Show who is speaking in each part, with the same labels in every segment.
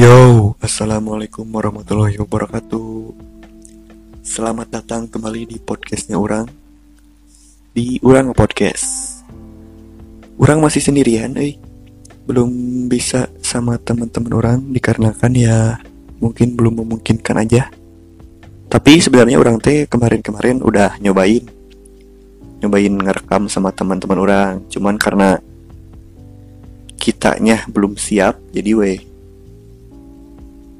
Speaker 1: Yo, assalamualaikum warahmatullahi wabarakatuh. Selamat datang kembali di podcastnya orang di Urang Podcast. Orang masih sendirian, eh. Belum bisa sama teman-teman orang dikarenakan ya mungkin belum memungkinkan aja. Tapi sebenarnya orang teh kemarin-kemarin udah nyobain nyobain ngerekam sama teman-teman orang. Cuman karena kitanya belum siap, jadi weh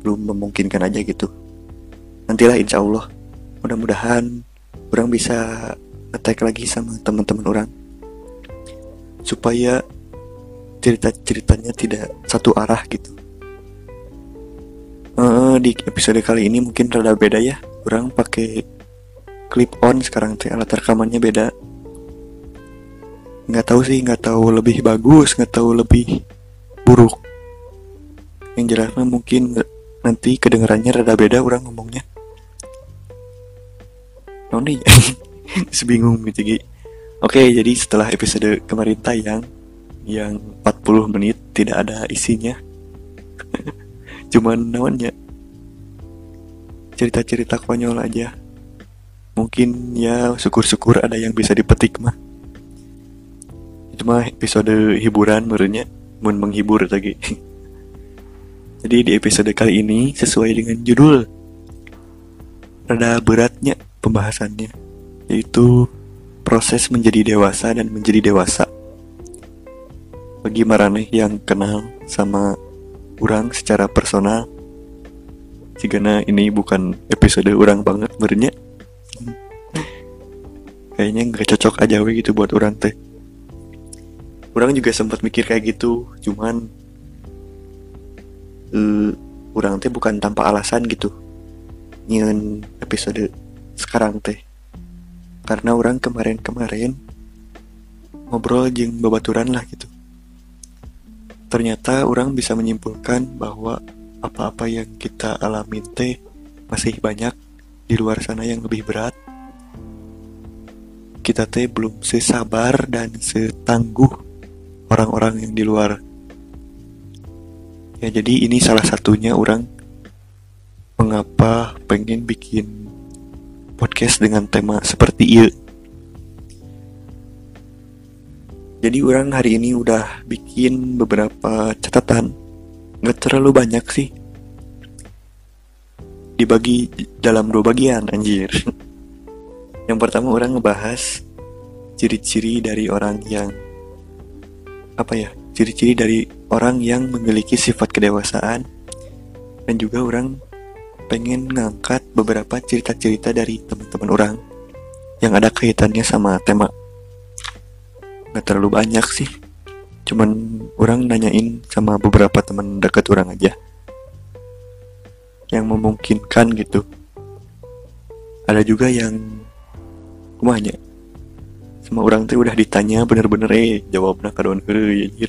Speaker 1: belum memungkinkan aja gitu. Nantilah insya Allah mudah-mudahan orang bisa ngetek lagi sama teman-teman orang. Supaya cerita-ceritanya tidak satu arah gitu. Uh, di episode kali ini mungkin rada beda ya. Orang pakai clip on sekarang teh alat rekamannya beda. Nggak tahu sih nggak tahu lebih bagus nggak tahu lebih buruk. Yang jelasnya mungkin nanti kedengarannya rada beda orang ngomongnya. Noni sebingung gitu oke jadi setelah episode kemarin tayang yang 40 menit tidak ada isinya. Cuman namanya cerita-cerita konyol aja. Mungkin ya syukur-syukur ada yang bisa dipetik mah. Itu mah episode hiburan menurutnya. Mun menghibur lagi Jadi di episode kali ini sesuai dengan judul Rada beratnya pembahasannya Yaitu proses menjadi dewasa dan menjadi dewasa. Bagi Marane yang kenal sama orang secara personal Jika ini bukan episode orang banget bernya Kayaknya nggak cocok aja we gitu buat orang teh. Orang juga sempat mikir kayak gitu Cuman uh, orang teh bukan tanpa alasan gitu. Nyen episode sekarang teh. Karena orang kemarin-kemarin ngobrol jeng babaturan lah gitu. Ternyata orang bisa menyimpulkan bahwa apa-apa yang kita alami teh masih banyak di luar sana yang lebih berat. Kita teh belum sesabar dan setangguh orang-orang yang di luar ya jadi ini salah satunya orang mengapa pengen bikin podcast dengan tema seperti ini jadi orang hari ini udah bikin beberapa catatan. Nggak terlalu banyak sih. Dibagi dalam dua bagian anjir. Yang pertama orang ngebahas ciri-ciri dari orang yang apa ya ciri-ciri dari orang yang memiliki sifat kedewasaan dan juga orang pengen ngangkat beberapa cerita-cerita dari teman-teman orang yang ada kaitannya sama tema. Nggak terlalu banyak sih cuman orang nanyain sama beberapa teman dekat orang aja yang memungkinkan gitu. Ada juga yang kumanya sama orang tuh udah ditanya bener-bener eh jawabnya kadon ya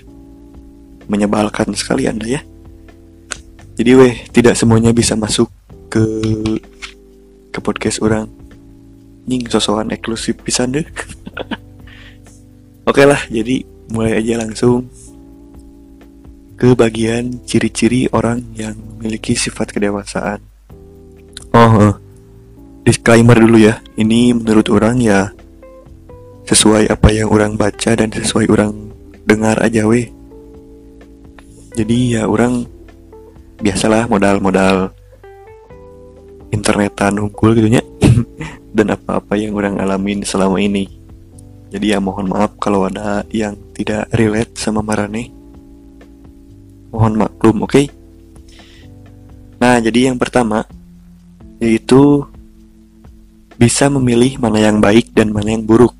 Speaker 1: menyebalkan sekali Anda ya. Jadi weh, tidak semuanya bisa masuk ke ke podcast orang. Nying sosokan eksklusif bisa deh. Oke lah, jadi mulai aja langsung ke bagian ciri-ciri orang yang memiliki sifat kedewasaan. Oh, uh, disclaimer dulu ya. Ini menurut orang ya sesuai apa yang orang baca dan sesuai orang dengar aja weh jadi ya orang biasalah modal-modal internetan unggul gitu ya dan apa-apa yang orang alamin selama ini. Jadi ya mohon maaf kalau ada yang tidak relate sama Marane. Mohon maklum oke? Okay? nah jadi yang pertama yaitu bisa memilih mana yang baik dan mana yang buruk.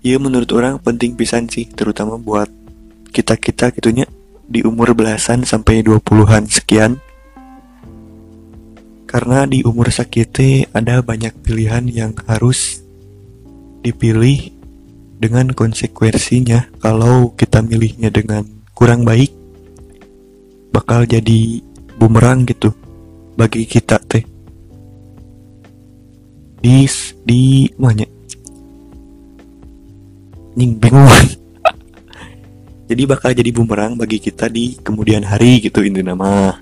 Speaker 1: Iya menurut orang penting pisan sih terutama buat kita-kita gitunya di umur belasan sampai 20-an sekian. Karena di umur sakit ada banyak pilihan yang harus dipilih dengan konsekuensinya. Kalau kita milihnya dengan kurang baik bakal jadi bumerang gitu bagi kita teh. Di di mana nying bingung jadi bakal jadi bumerang bagi kita di kemudian hari gitu ini nama.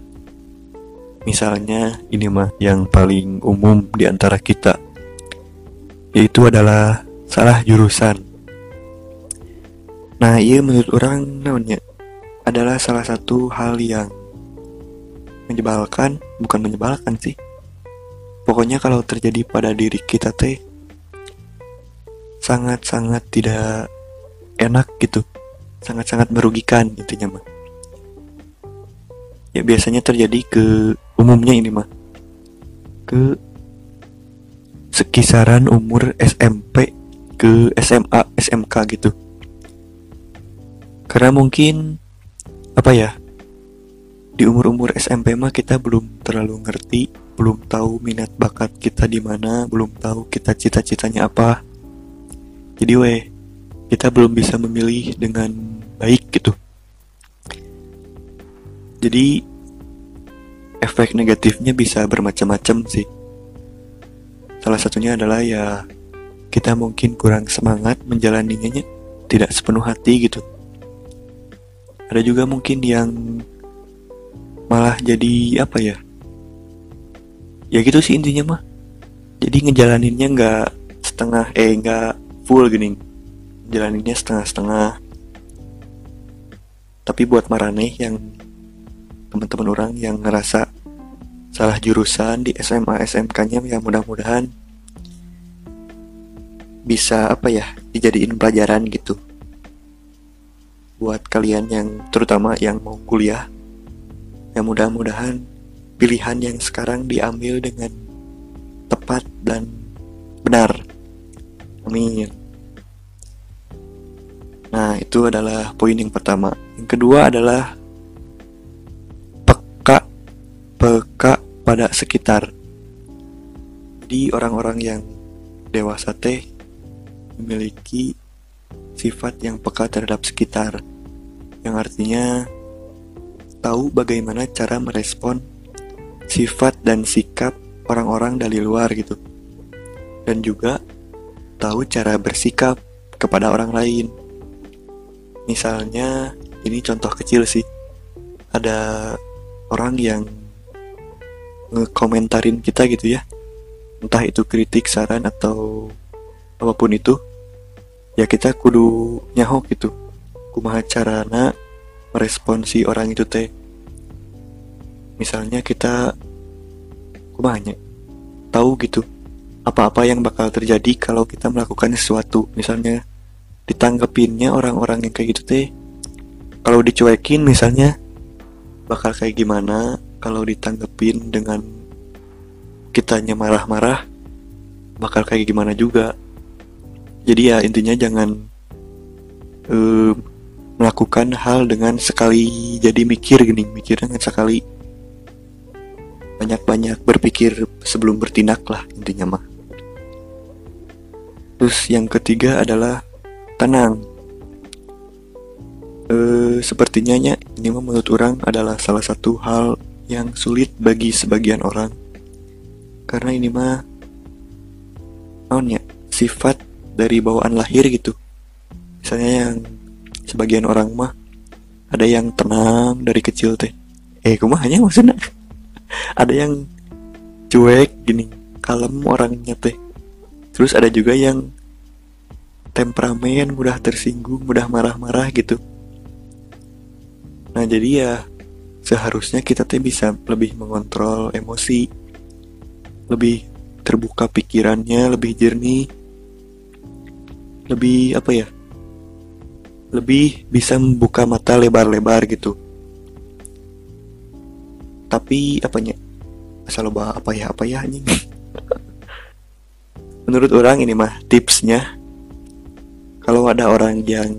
Speaker 1: Misalnya ini mah yang paling umum di antara kita yaitu adalah salah jurusan. Nah iya menurut orang namanya adalah salah satu hal yang menyebalkan bukan menyebalkan sih. Pokoknya kalau terjadi pada diri kita teh sangat-sangat tidak enak gitu sangat-sangat merugikan intinya mah ya biasanya terjadi ke umumnya ini mah ke sekisaran umur SMP ke SMA SMK gitu. Karena mungkin apa ya di umur-umur SMP mah kita belum terlalu ngerti belum tahu minat bakat kita di mana belum tahu kita cita-citanya apa. Jadi weh kita belum bisa memilih dengan baik gitu. Jadi efek negatifnya bisa bermacam-macam sih. Salah satunya adalah ya kita mungkin kurang semangat menjalaninya tidak sepenuh hati gitu. Ada juga mungkin yang malah jadi apa ya? Ya gitu sih intinya mah. Jadi ngejalaninnya nggak setengah eh nggak full gini jalaninnya setengah-setengah tapi buat Marane yang teman-teman orang yang ngerasa salah jurusan di SMA SMK nya ya mudah-mudahan bisa apa ya dijadiin pelajaran gitu buat kalian yang terutama yang mau kuliah ya mudah-mudahan pilihan yang sekarang diambil dengan tepat dan benar Amin. Nah, itu adalah poin yang pertama. Yang kedua adalah peka peka pada sekitar. Jadi orang-orang yang dewasa teh memiliki sifat yang peka terhadap sekitar. Yang artinya tahu bagaimana cara merespon sifat dan sikap orang-orang dari luar gitu. Dan juga tahu cara bersikap kepada orang lain. Misalnya, ini contoh kecil sih. Ada orang yang ngekomentarin kita gitu ya. Entah itu kritik, saran, atau apa pun itu. Ya kita kudu nyahok gitu. Kumaha carana merespon si orang itu teh. Misalnya kita kumahanya tahu gitu apa-apa yang bakal terjadi kalau kita melakukan sesuatu misalnya ditanggepinnya orang-orang yang kayak gitu teh kalau dicuekin misalnya bakal kayak gimana? Kalau ditanggepin dengan kitanya marah-marah bakal kayak gimana juga? Jadi ya intinya jangan uh, melakukan hal dengan sekali jadi mikir gini mikir dengan sekali. Banyak-banyak berpikir sebelum bertindak lah intinya mah. Terus yang ketiga adalah tenang. E, sepertinya ya, ini menurut orang adalah salah satu hal yang sulit bagi sebagian orang. Karena ini mah ya sifat dari bawaan lahir gitu. Misalnya yang sebagian orang mah ada yang tenang dari kecil teh. Eh, hanya maksudnya? ada yang cuek gini, kalem orangnya teh Terus ada juga yang temperamen, mudah tersinggung, mudah marah-marah gitu. Nah jadi ya seharusnya kita tuh bisa lebih mengontrol emosi, lebih terbuka pikirannya, lebih jernih, lebih apa ya? Lebih bisa membuka mata lebar-lebar gitu. Tapi apanya? Asal lo apa ya apa ya anjing. menurut orang ini mah tipsnya kalau ada orang yang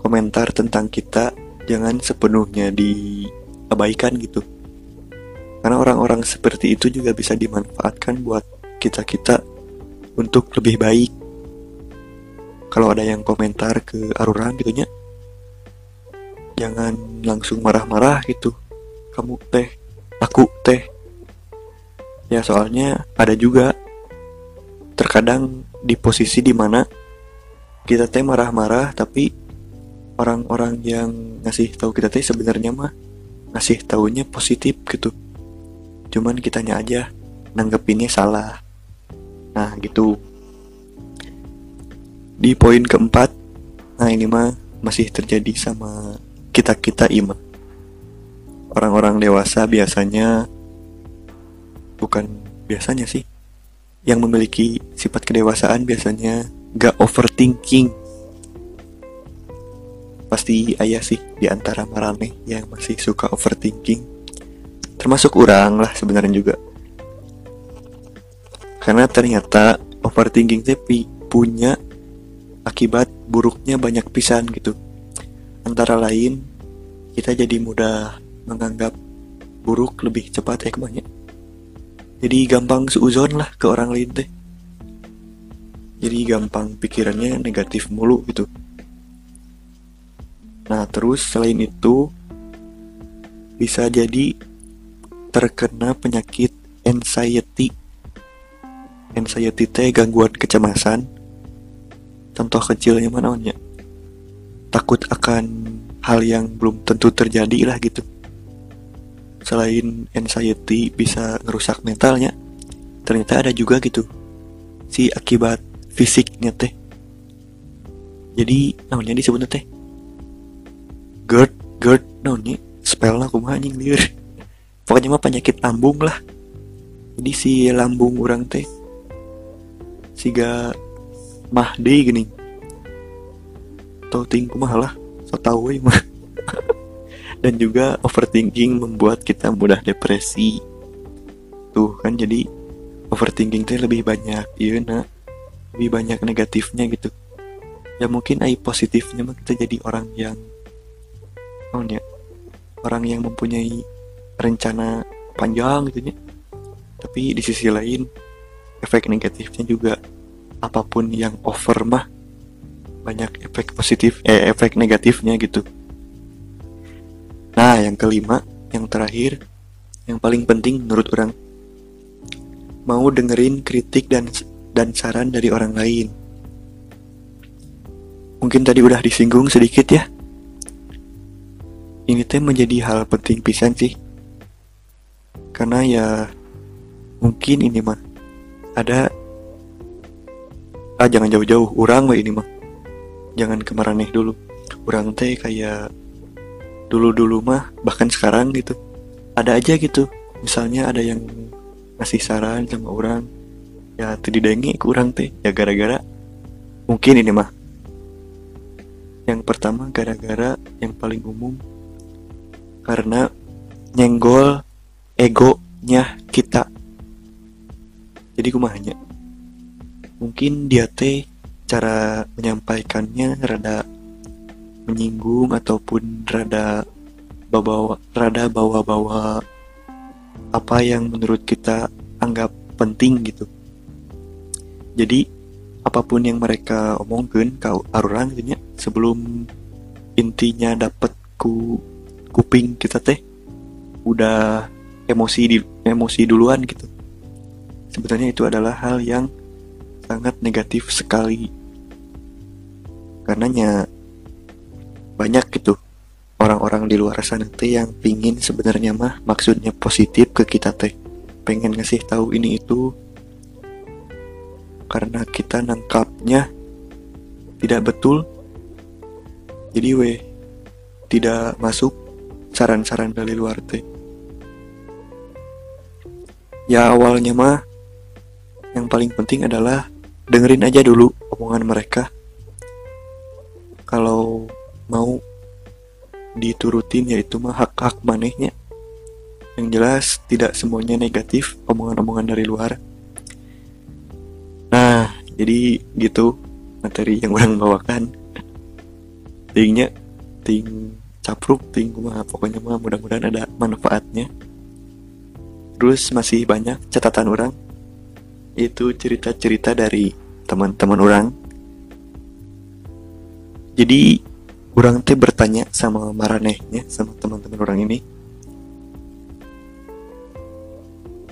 Speaker 1: komentar tentang kita jangan sepenuhnya diabaikan gitu. Karena orang-orang seperti itu juga bisa dimanfaatkan buat kita-kita untuk lebih baik. Kalau ada yang komentar ke aruran gitu nya jangan langsung marah-marah gitu. Kamu teh aku teh. Ya soalnya ada juga terkadang di posisi di mana kita teh marah-marah tapi orang-orang yang ngasih tahu kita teh sebenarnya mah ngasih taunya positif gitu. Cuman kitanya aja nanggepinnya salah. Nah gitu. Di poin keempat nah ini mah masih terjadi sama kita kita ima. Orang-orang dewasa biasanya bukan biasanya sih yang memiliki sifat kedewasaan biasanya gak overthinking pasti ayah sih di antara marane yang masih suka overthinking. Termasuk orang lah sebenarnya juga. Karena ternyata overthinking tapi punya akibat buruknya banyak pisan gitu. Antara lain kita jadi mudah menganggap buruk lebih cepat ya ke mana. Jadi gampang seuzon lah ke orang lain teh. Jadi gampang pikirannya negatif mulu gitu Nah, terus selain itu bisa jadi terkena penyakit anxiety. Anxiety teh gangguan kecemasan. Contoh kecilnya mana ya? Takut akan hal yang belum tentu terjadi lah gitu. Selain anxiety bisa ngerusak mentalnya, ternyata ada juga gitu si akibat fisiknya teh. Jadi namanya disebutnya teh GERD GERD nih spell aku mah anjing liur. Pokoknya mah penyakit lambung lah. Jadi si lambung orang teh siga mahdi gini. Tau tingku mah lah so tau mah. Dan juga overthinking membuat kita mudah depresi. Tuh kan jadi overthinking teh lebih banyak iya nak. Lebih banyak negatifnya gitu. Ya mungkin ai positifnya mah kita jadi orang yang ya orang yang mempunyai rencana panjang gitu ya tapi di sisi lain efek negatifnya juga apa pun yang over mah banyak efek positif eh efek negatifnya gitu. Nah yang kelima yang terakhir yang paling penting menurut orang mau dengerin kritik dan dan saran dari orang lain. Mungkin tadi udah disinggung sedikit ya ini teh menjadi hal penting pisan sih. Karena ya mungkin ini mah ada ah jangan jauh-jauh orang mah ini mah. Jangan kemaraneh dulu. Orang teh kayak dulu-dulu mah bahkan sekarang gitu ada aja gitu. Misalnya ada yang ngasih saran sama orang ya tadi dengi ke orang teh ya gara-gara mungkin ini mah. Yang pertama gara-gara yang paling umum karena nyenggol egonya kita. Jadi kumahnya mungkin dia teh cara menyampaikannya rada menyinggung ataupun rada bawa rada bawa-bawa apa yang menurut kita anggap penting gitu. Jadi apa pun yang mereka omongkan kau arurang gitu sebelum intinya dapat ku kuping kita teh udah emosi di emosi duluan gitu. Sebetulnya itu adalah hal yang sangat negatif sekali. Karenanya banyak gitu orang-orang di luar sana teh yang pingin sebenarnya mah maksudnya positif ke kita teh. Pengen ngasih tahu ini itu. Karena kita nangkapnya tidak betul. Jadi weh tidak masuk saran-saran dari luar teh. Ya awalnya mah yang paling penting adalah dengerin aja dulu omongan mereka. Kalau mau diturutin yaitu mah hak-hak manehnya. Yang jelas tidak semuanya negatif omongan-omongan dari luar. Nah jadi gitu materi yang orang bawakan. Tingnya ting capruk tinggu mah pokoknya mah mudah-mudahan ada manfaatnya. Terus masih banyak catatan orang. Itu cerita-cerita dari teman-teman orang. Jadi orang teh bertanya sama maranehnya sama teman-teman orang ini.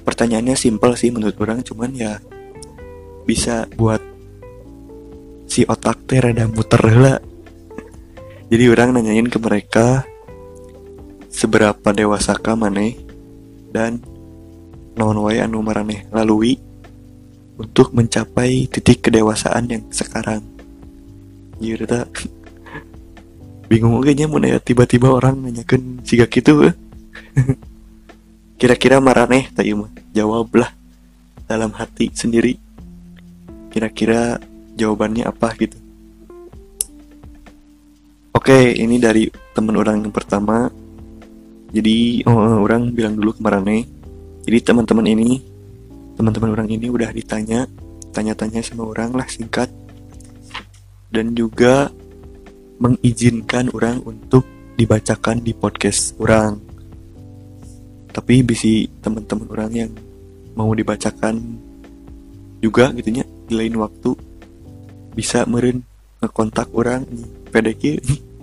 Speaker 1: Pertanyaannya simpel sih menurut orang cuman ya bisa buat si otak teh rada muter lah jadi orang nanyain ke mereka seberapa dewasakah maneh dan non wae anu maraneh lalui untuk mencapai titik kedewasaan yang sekarang. Tak bingung oke nya mun tiba-tiba orang nanyakan siga gitu eh. Kira-kira maraneh tak mah jawablah dalam hati sendiri. Kira-kira jawabannya apa gitu. Oke, ini dari teman orang yang pertama. Jadi oh, orang bilang dulu kemarin Jadi teman-teman ini, teman-teman orang ini udah ditanya, tanya-tanya sama orang lah singkat, dan juga mengizinkan orang untuk dibacakan di podcast orang. Tapi bisi teman-teman orang yang mau dibacakan juga gitunya di lain waktu bisa meren ngekontak orang PDK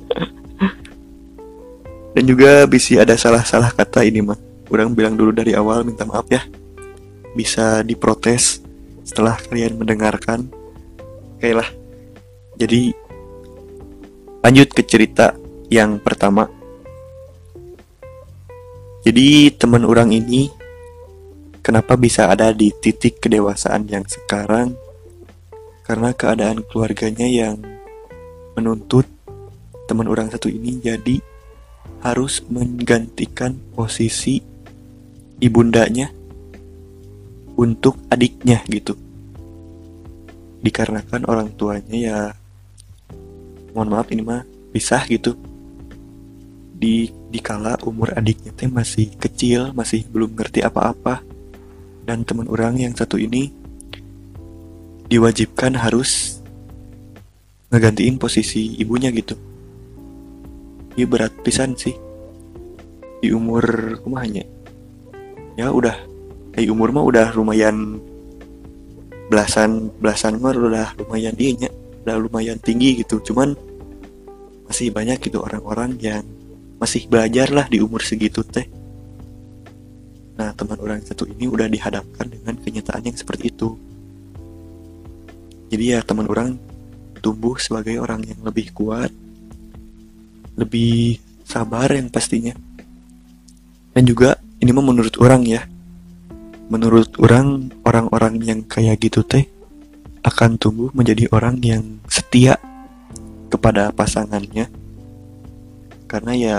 Speaker 1: dan juga bisa ada salah-salah kata ini mah orang bilang dulu dari awal minta maaf ya. Bisa diprotes setelah kalian mendengarkan. Oke lah. Jadi lanjut ke cerita yang pertama. Jadi teman orang ini kenapa bisa ada di titik kedewasaan yang sekarang? Karena keadaan keluarganya yang menuntut teman orang satu ini jadi harus menggantikan posisi ibundanya untuk adiknya gitu. Dikarenakan orang tuanya ya mohon maaf ini mah pisah gitu. Di dikala umur adiknya teh masih kecil masih belum ngerti apa-apa. Dan teman orang yang satu ini diwajibkan harus ngegantiin posisi ibunya gitu ya berat pisan sih. Di umur kumahnya ya udah. Di umur mah udah lumayan belasan belasan mah udah lumayan dia udah lumayan tinggi gitu. Cuman masih banyak gitu orang-orang yang masih belajar lah di umur segitu teh. Nah teman orang satu ini udah dihadapkan dengan kenyataan yang seperti itu. Jadi ya teman orang tumbuh sebagai orang yang lebih kuat lebih sabar yang pastinya. Dan juga ini mah menurut orang ya. Menurut orang orang-orang yang kayak gitu teh akan tumbuh menjadi orang yang setia kepada pasangannya. Karena ya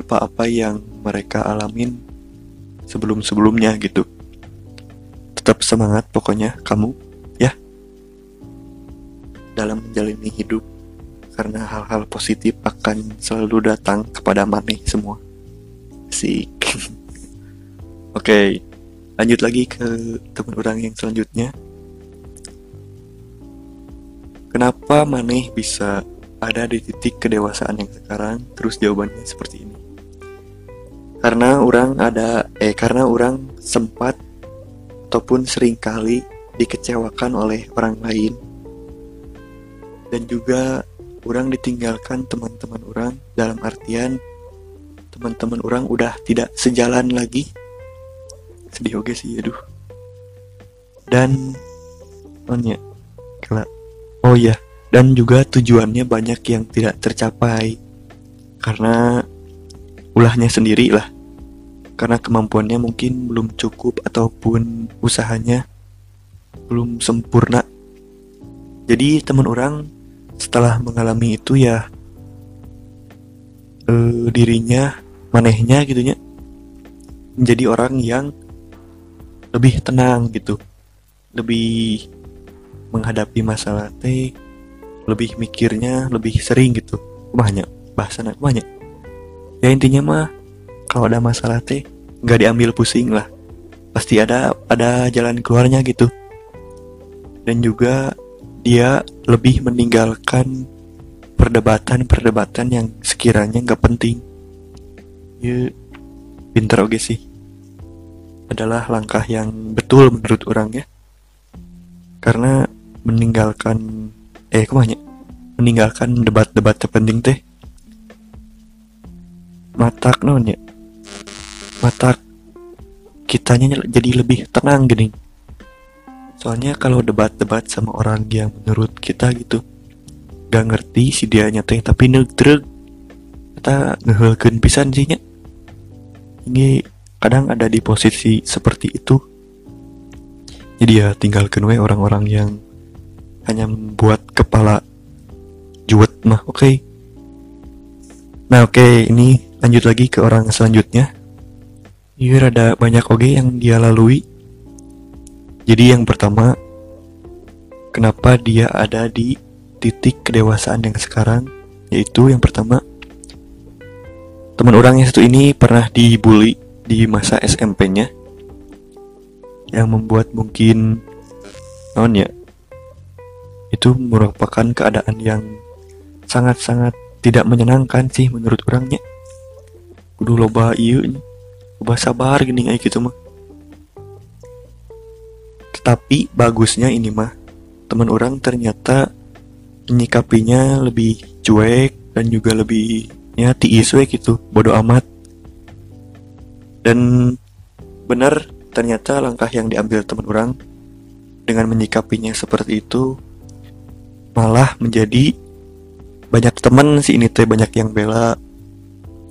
Speaker 1: apa-apa yang mereka alamin sebelum-sebelumnya gitu. Tetap semangat pokoknya kamu dalam menjalani hidup karena hal-hal positif akan selalu datang kepada Mane semua. Sik. Oke, okay, lanjut lagi ke teman orang yang selanjutnya. Kenapa Maneh bisa ada di titik kedewasaan yang sekarang? Terus jawabannya seperti ini. Karena orang ada eh karena orang sempat ataupun sering kali dikecewakan oleh orang lain dan juga orang ditinggalkan teman-teman orang dalam artian teman-teman orang udah tidak sejalan lagi. Sedih oke sih aduh. Dan oh ya oh ya dan juga tujuannya banyak yang tidak tercapai. Karena ulahnya sendiri lah. Karena kemampuannya mungkin belum cukup ataupun usahanya belum sempurna. Jadi teman orang setelah mengalami itu ya eh, dirinya manehnya gitunya menjadi orang yang lebih tenang gitu. Lebih menghadapi masalah teh lebih mikirnya lebih sering gitu. Banyak bahasan banyak. Ya intinya mah kalau ada masalah teh nggak diambil pusing lah. Pasti ada ada jalan keluarnya gitu. Dan juga dia lebih meninggalkan perdebatan-perdebatan yang sekiranya nggak penting. Ya, pinter oke sih. Adalah langkah yang betul menurut orang ya. Karena meninggalkan eh ke mana? Meninggalkan debat-debat terpenting teh. Matak non ya. Matak kitanya jadi lebih tenang gini Soalnya kalau debat-debat sama orang yang menurut kita gitu gak ngerti si dia nyateng tapi negreg kita ngehelkeun pisan sih nya ini kadang ada di posisi seperti itu. Jadi ya tinggalkan we orang-orang yang hanya membuat kepala juwet mah oke? Okay. nah oke okay, ini lanjut lagi ke orang selanjutnya. Ini ada banyak oge yang dia lalui jadi yang pertama kenapa dia ada di titik kedewasaan yang sekarang? Yaitu yang pertama teman orang yang satu ini pernah dibully di masa SMP-nya yang membuat mungkin non ya itu merupakan keadaan yang sangat-sangat tidak menyenangkan sih menurut orangnya. Kudu loba iya loba sabar gini kayak gitu mah tetapi bagusnya ini mah teman orang ternyata menyikapinya lebih cuek dan juga lebih ya tiis gitu bodoh amat. Dan benar ternyata langkah yang diambil teman orang dengan menyikapinya seperti itu malah menjadi banyak teman si ini teh banyak yang bela.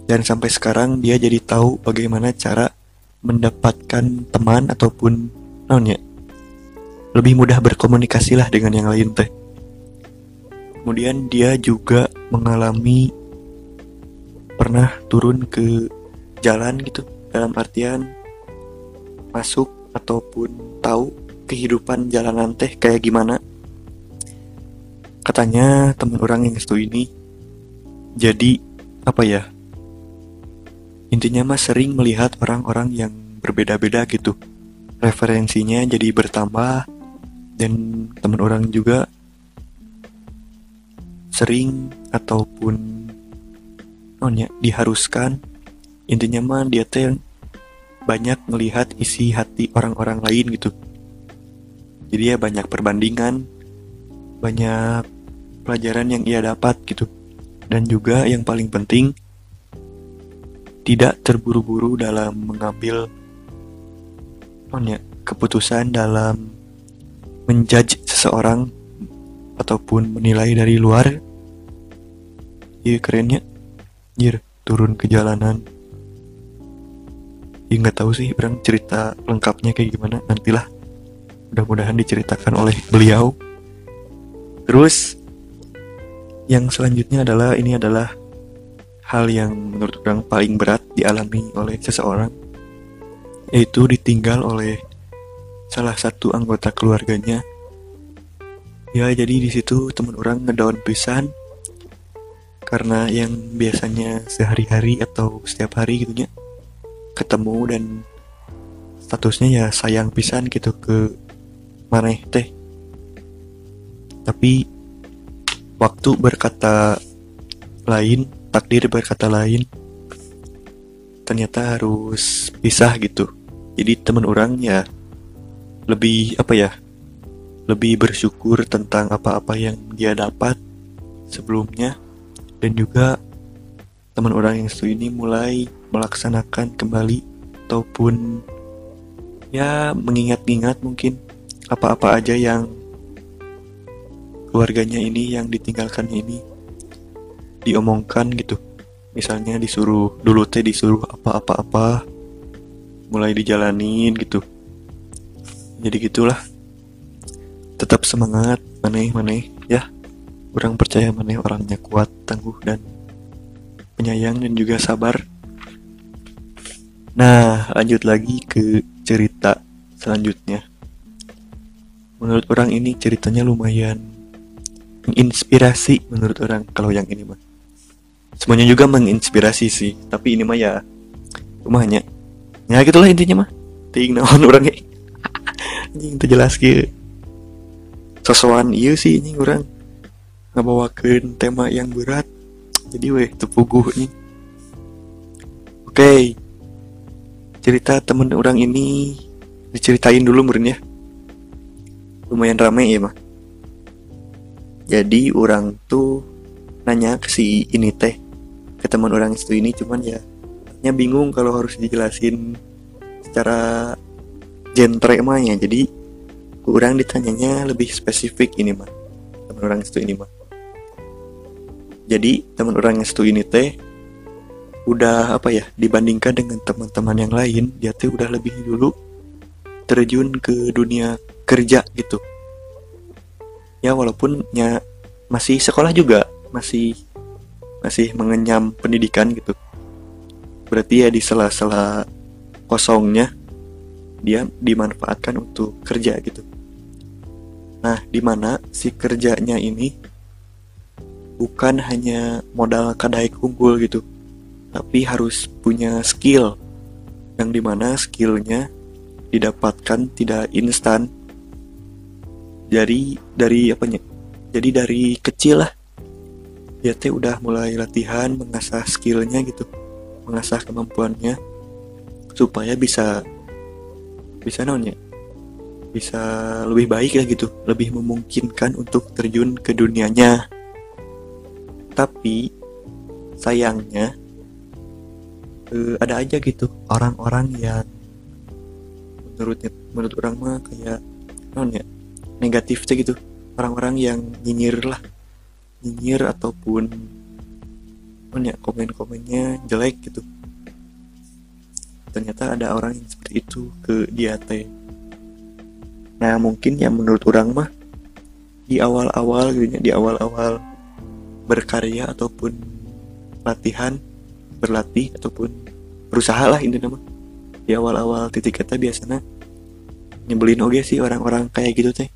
Speaker 1: Dan sampai sekarang dia jadi tahu bagaimana cara mendapatkan teman ataupun naonnya lebih mudah berkomunikasi lah dengan yang lain teh. Kemudian dia juga mengalami pernah turun ke jalan gitu dalam artian masuk ataupun tahu kehidupan jalanan teh kayak gimana. Katanya teman orang yang itu ini jadi apa ya intinya mah sering melihat orang-orang yang berbeda-beda gitu. Referensinya jadi bertambah dan teman orang juga sering ataupun non ya diharuskan. Intinya mah dia teh banyak melihat isi hati orang-orang lain gitu. Jadi ya banyak perbandingan banyak pelajaran yang ia dapat gitu. Dan juga yang paling penting tidak terburu-buru dalam mengambil non ya keputusan dalam menjudge seseorang ataupun menilai dari luar iya kerennya Anjir, turun ke jalanan. Ya nggak tahu sih, berang cerita lengkapnya kayak gimana nantilah. Mudah-mudahan diceritakan oleh beliau. Terus yang selanjutnya adalah ini adalah hal yang menurut orang paling berat dialami oleh seseorang yaitu ditinggal oleh salah satu anggota keluarganya. Ya jadi di situ teman orang ngedown pisan karena yang biasanya sehari-hari atau setiap hari gitu ya ketemu dan statusnya ya sayang pisan gitu ke maneh teh tapi waktu berkata lain takdir berkata lain ternyata harus pisah gitu jadi teman orang ya lebih apa ya lebih bersyukur tentang apa-apa yang dia dapat sebelumnya. Dan juga teman orang yang satu ini mulai melaksanakan kembali ataupun ya mengingat-ingat mungkin apa-apa aja yang keluarganya ini yang ditinggalkan ini diomongkan gitu. Misalnya disuruh dulu teh disuruh apa-apa-apa mulai dijalanin gitu jadi gitulah tetap semangat maneh maneh ya Kurang percaya mana orangnya kuat, tangguh, dan penyayang dan juga sabar. Nah, lanjut lagi ke cerita selanjutnya. Menurut orang ini ceritanya lumayan menginspirasi menurut orang kalau yang ini mah. Semuanya juga menginspirasi sih, tapi ini mah ya rumahnya. Ya gitulah intinya mah. Ting naon orangnya. Anjing jelas gitu. Sosokan iya sih ini orang. Ngebawakan tema yang berat. Jadi weh tepuguh nih oke. Okay. cerita temen orang ini diceritain dulu murni ya. Lumayan rame ya mah. Jadi orang tuh nanya ke si ini teh ke teman orang itu ini cuman ya nya bingung kalau harus dijelasin secara genre ya. Jadi kurang ditanyanya lebih spesifik ini mah. Teman orang itu ini mah. Jadi teman orang yang satu ini teh udah apa ya dibandingkan dengan teman-teman yang lain dia teh udah lebih dulu terjun ke dunia kerja gitu. Ya walaupun ya masih sekolah juga masih masih mengenyam pendidikan gitu. Berarti ya di sela-sela kosongnya dia dimanfaatkan untuk kerja gitu. Nah di mana si kerjanya ini bukan hanya modal kadai unggul gitu tapi harus punya skill yang di mana skillnya didapatkan tidak instan. Jadi dari apanya jadi dari kecil lah. Dia teh udah mulai latihan mengasah skillnya gitu mengasah kemampuannya supaya bisa bisa nonnya bisa lebih baik ya gitu. Lebih memungkinkan untuk terjun ke dunianya. Tapi sayangnya uh, ada aja gitu. Orang-orang yang menurutnya menurut orang mah kayak non ya negatif sih gitu. Orang-orang yang nyinyir lah. Nyinyir ataupun non ya komen-komennya jelek gitu ternyata ada orang yang seperti itu ke dia teh. Nah mungkin yang menurut orang mah di awal-awal gitu ya, di awal-awal berkarya ataupun latihan berlatih ataupun berusaha lah ini nama di awal-awal titik kata biasanya nyebelin oke sih orang-orang kayak gitu teh.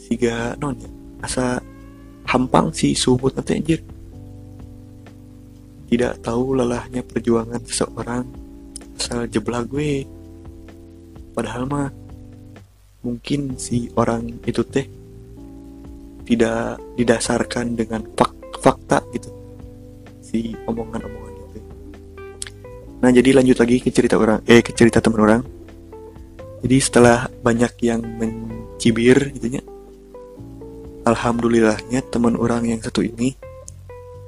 Speaker 1: Siga non ya asa hampang si sumut nanti anjir tidak tahu lelahnya perjuangan seseorang asal jeblak gue. Padahal mah mungkin si orang itu teh tidak didasarkan dengan fak fakta gitu. Si omongan-omongan itu nah jadi lanjut lagi ke cerita orang eh ke cerita teman orang. Jadi setelah banyak yang mencibir gitunya alhamdulillahnya teman orang yang satu ini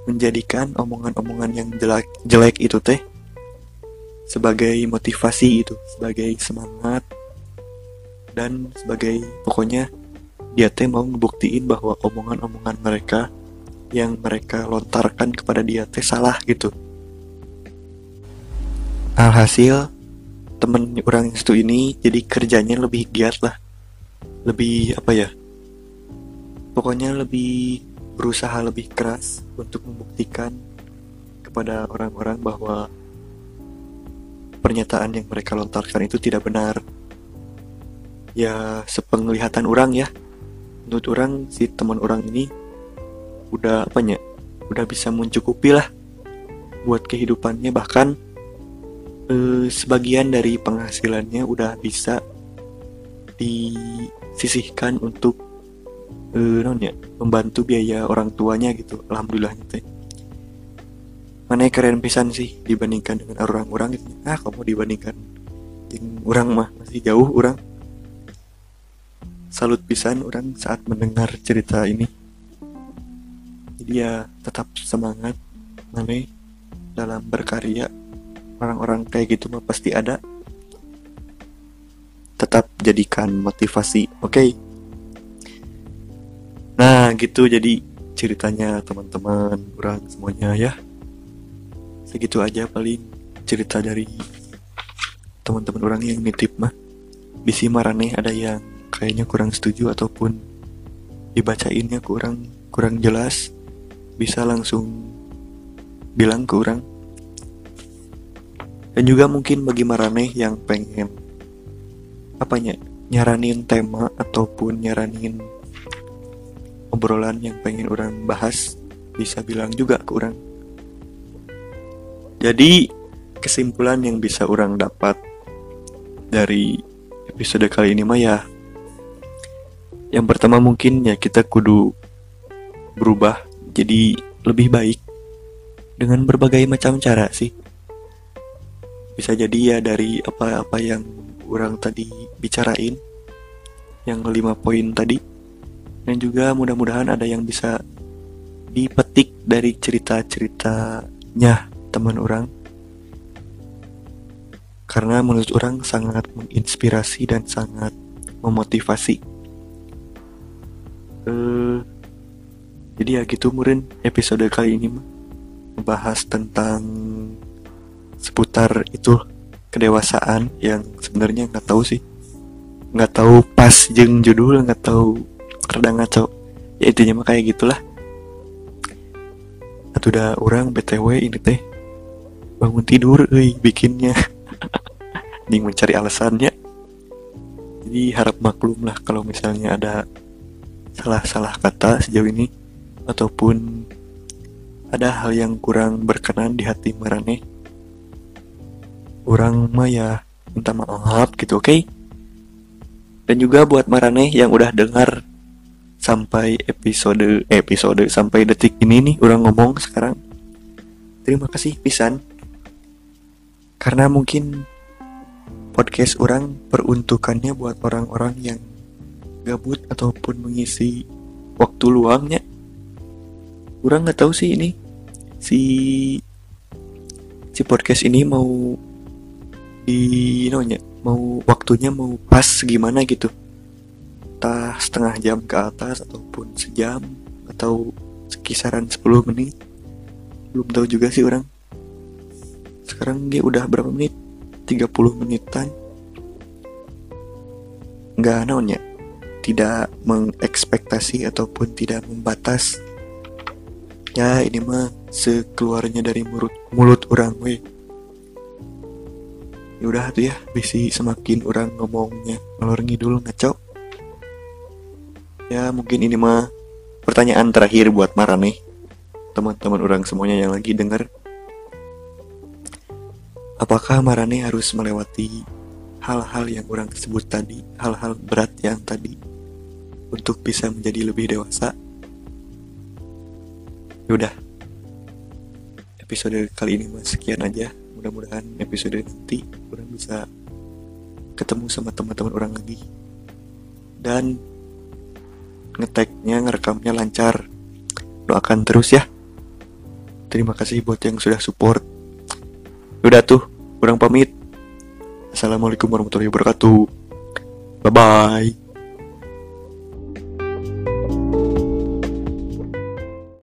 Speaker 1: menjadikan omongan-omongan yang jelek jelek itu teh sebagai motivasi itu sebagai semangat dan sebagai pokoknya dia teh mau ngebuktiin bahwa omongan-omongan mereka yang mereka lontarkan kepada dia teh salah gitu. Alhasil temen orang yang satu ini jadi kerjanya lebih giat lah. Lebih apa ya pokoknya lebih berusaha lebih keras untuk membuktikan kepada orang-orang bahwa pernyataan yang mereka lontarkan itu tidak benar. Ya sepenglihatan orang ya. Menurut orang si teman orang ini udah apa ya udah bisa mencukupi lah buat kehidupannya. Bahkan eh, sebagian dari penghasilannya udah bisa disisihkan untuk eh, non ya membantu biaya orang tuanya gitu alhamdulillah teh mana keren pisan sih dibandingkan dengan orang-orang gitu. Ah kamu dibandingkan? Dengan orang mah masih jauh orang. Salut pisan orang saat mendengar cerita ini. Dia tetap semangat mana dalam berkarya. Orang-orang kayak gitu mah pasti ada. Tetap jadikan motivasi oke? okay? Gitu jadi ceritanya teman-teman orang semuanya ya. Segitu aja paling cerita dari teman-teman orang yang nitip mah. Bisi marane ada yang kayaknya kurang setuju ataupun dibacainnya kurang kurang jelas bisa langsung bilang ke orang. Dan juga mungkin bagi Marane yang pengen apanya nyaranin tema ataupun nyaranin obrolan yang pengen orang bahas bisa bilang juga ke orang. Jadi kesimpulan yang bisa orang dapat dari episode kali ini mah ya yang pertama mungkin ya kita kudu berubah jadi lebih baik dengan berbagai macam cara sih. Bisa jadi ya dari apa-apa yang orang tadi bicarain yang lima poin tadi dan juga mudah-mudahan ada yang bisa dipetik dari cerita-ceritanya teman orang. Karena menurut orang sangat menginspirasi dan sangat memotivasi. Uh, jadi ya gitu murin episode kali ini mah. Membahas tentang seputar itu kedewasaan yang sebenarnya nggak tahu sih. Nggak tahu pas jeng judul nggak tahu rada ngaco. Ya intinya mah kayak gitulah. Atau udah orang btw ini teh bangun tidur euy bikinnya. Nih mencari alasannya. Jadi harap maklum lah kalau misalnya ada salah-salah kata sejauh ini ataupun ada hal yang kurang berkenan di hati marane orang mah ya minta maaf gitu oke? Okay? dan juga buat marane yang udah dengar sampai episode eh, episode sampai detik ini nih orang ngomong sekarang. Terima kasih pisan. Karena mungkin podcast orang peruntukannya buat orang-orang yang gabut ataupun mengisi waktu luangnya. Orang nggak tahu sih ini. Si si podcast ini mau di nonya mau waktunya mau pas gimana gitu entah setengah jam ke atas ataupun sejam atau sekisaran 10 menit. Belum tahu juga sih orang. Sekarang dia udah berapa menit? 30 menitan. Nggak naonnya tidak mengekspektasi ataupun tidak membatas. Ya ini mah sekeluarnya dari mulut mulut orang weh. Ya udah tuh ya bisi semakin orang ngomongnya ngalor ngidul ngaco ya mungkin ini mah pertanyaan terakhir buat Mara nih. Teman-teman orang semuanya yang lagi denger apakah Marane harus melewati hal-hal yang orang sebut tadi hal-hal berat yang tadi untuk bisa menjadi lebih dewasa? Yaudah episode kali ini mas sekian aja. Mudah-mudahan episode nanti orang bisa ketemu sama teman-teman orang lagi. Dan ngeteknya ngerekamnya lancar. Doakan terus ya. Terima kasih buat yang sudah support. Udah tuh kurang pamit. Assalamualaikum warahmatullahi wabarakatuh. Bye bye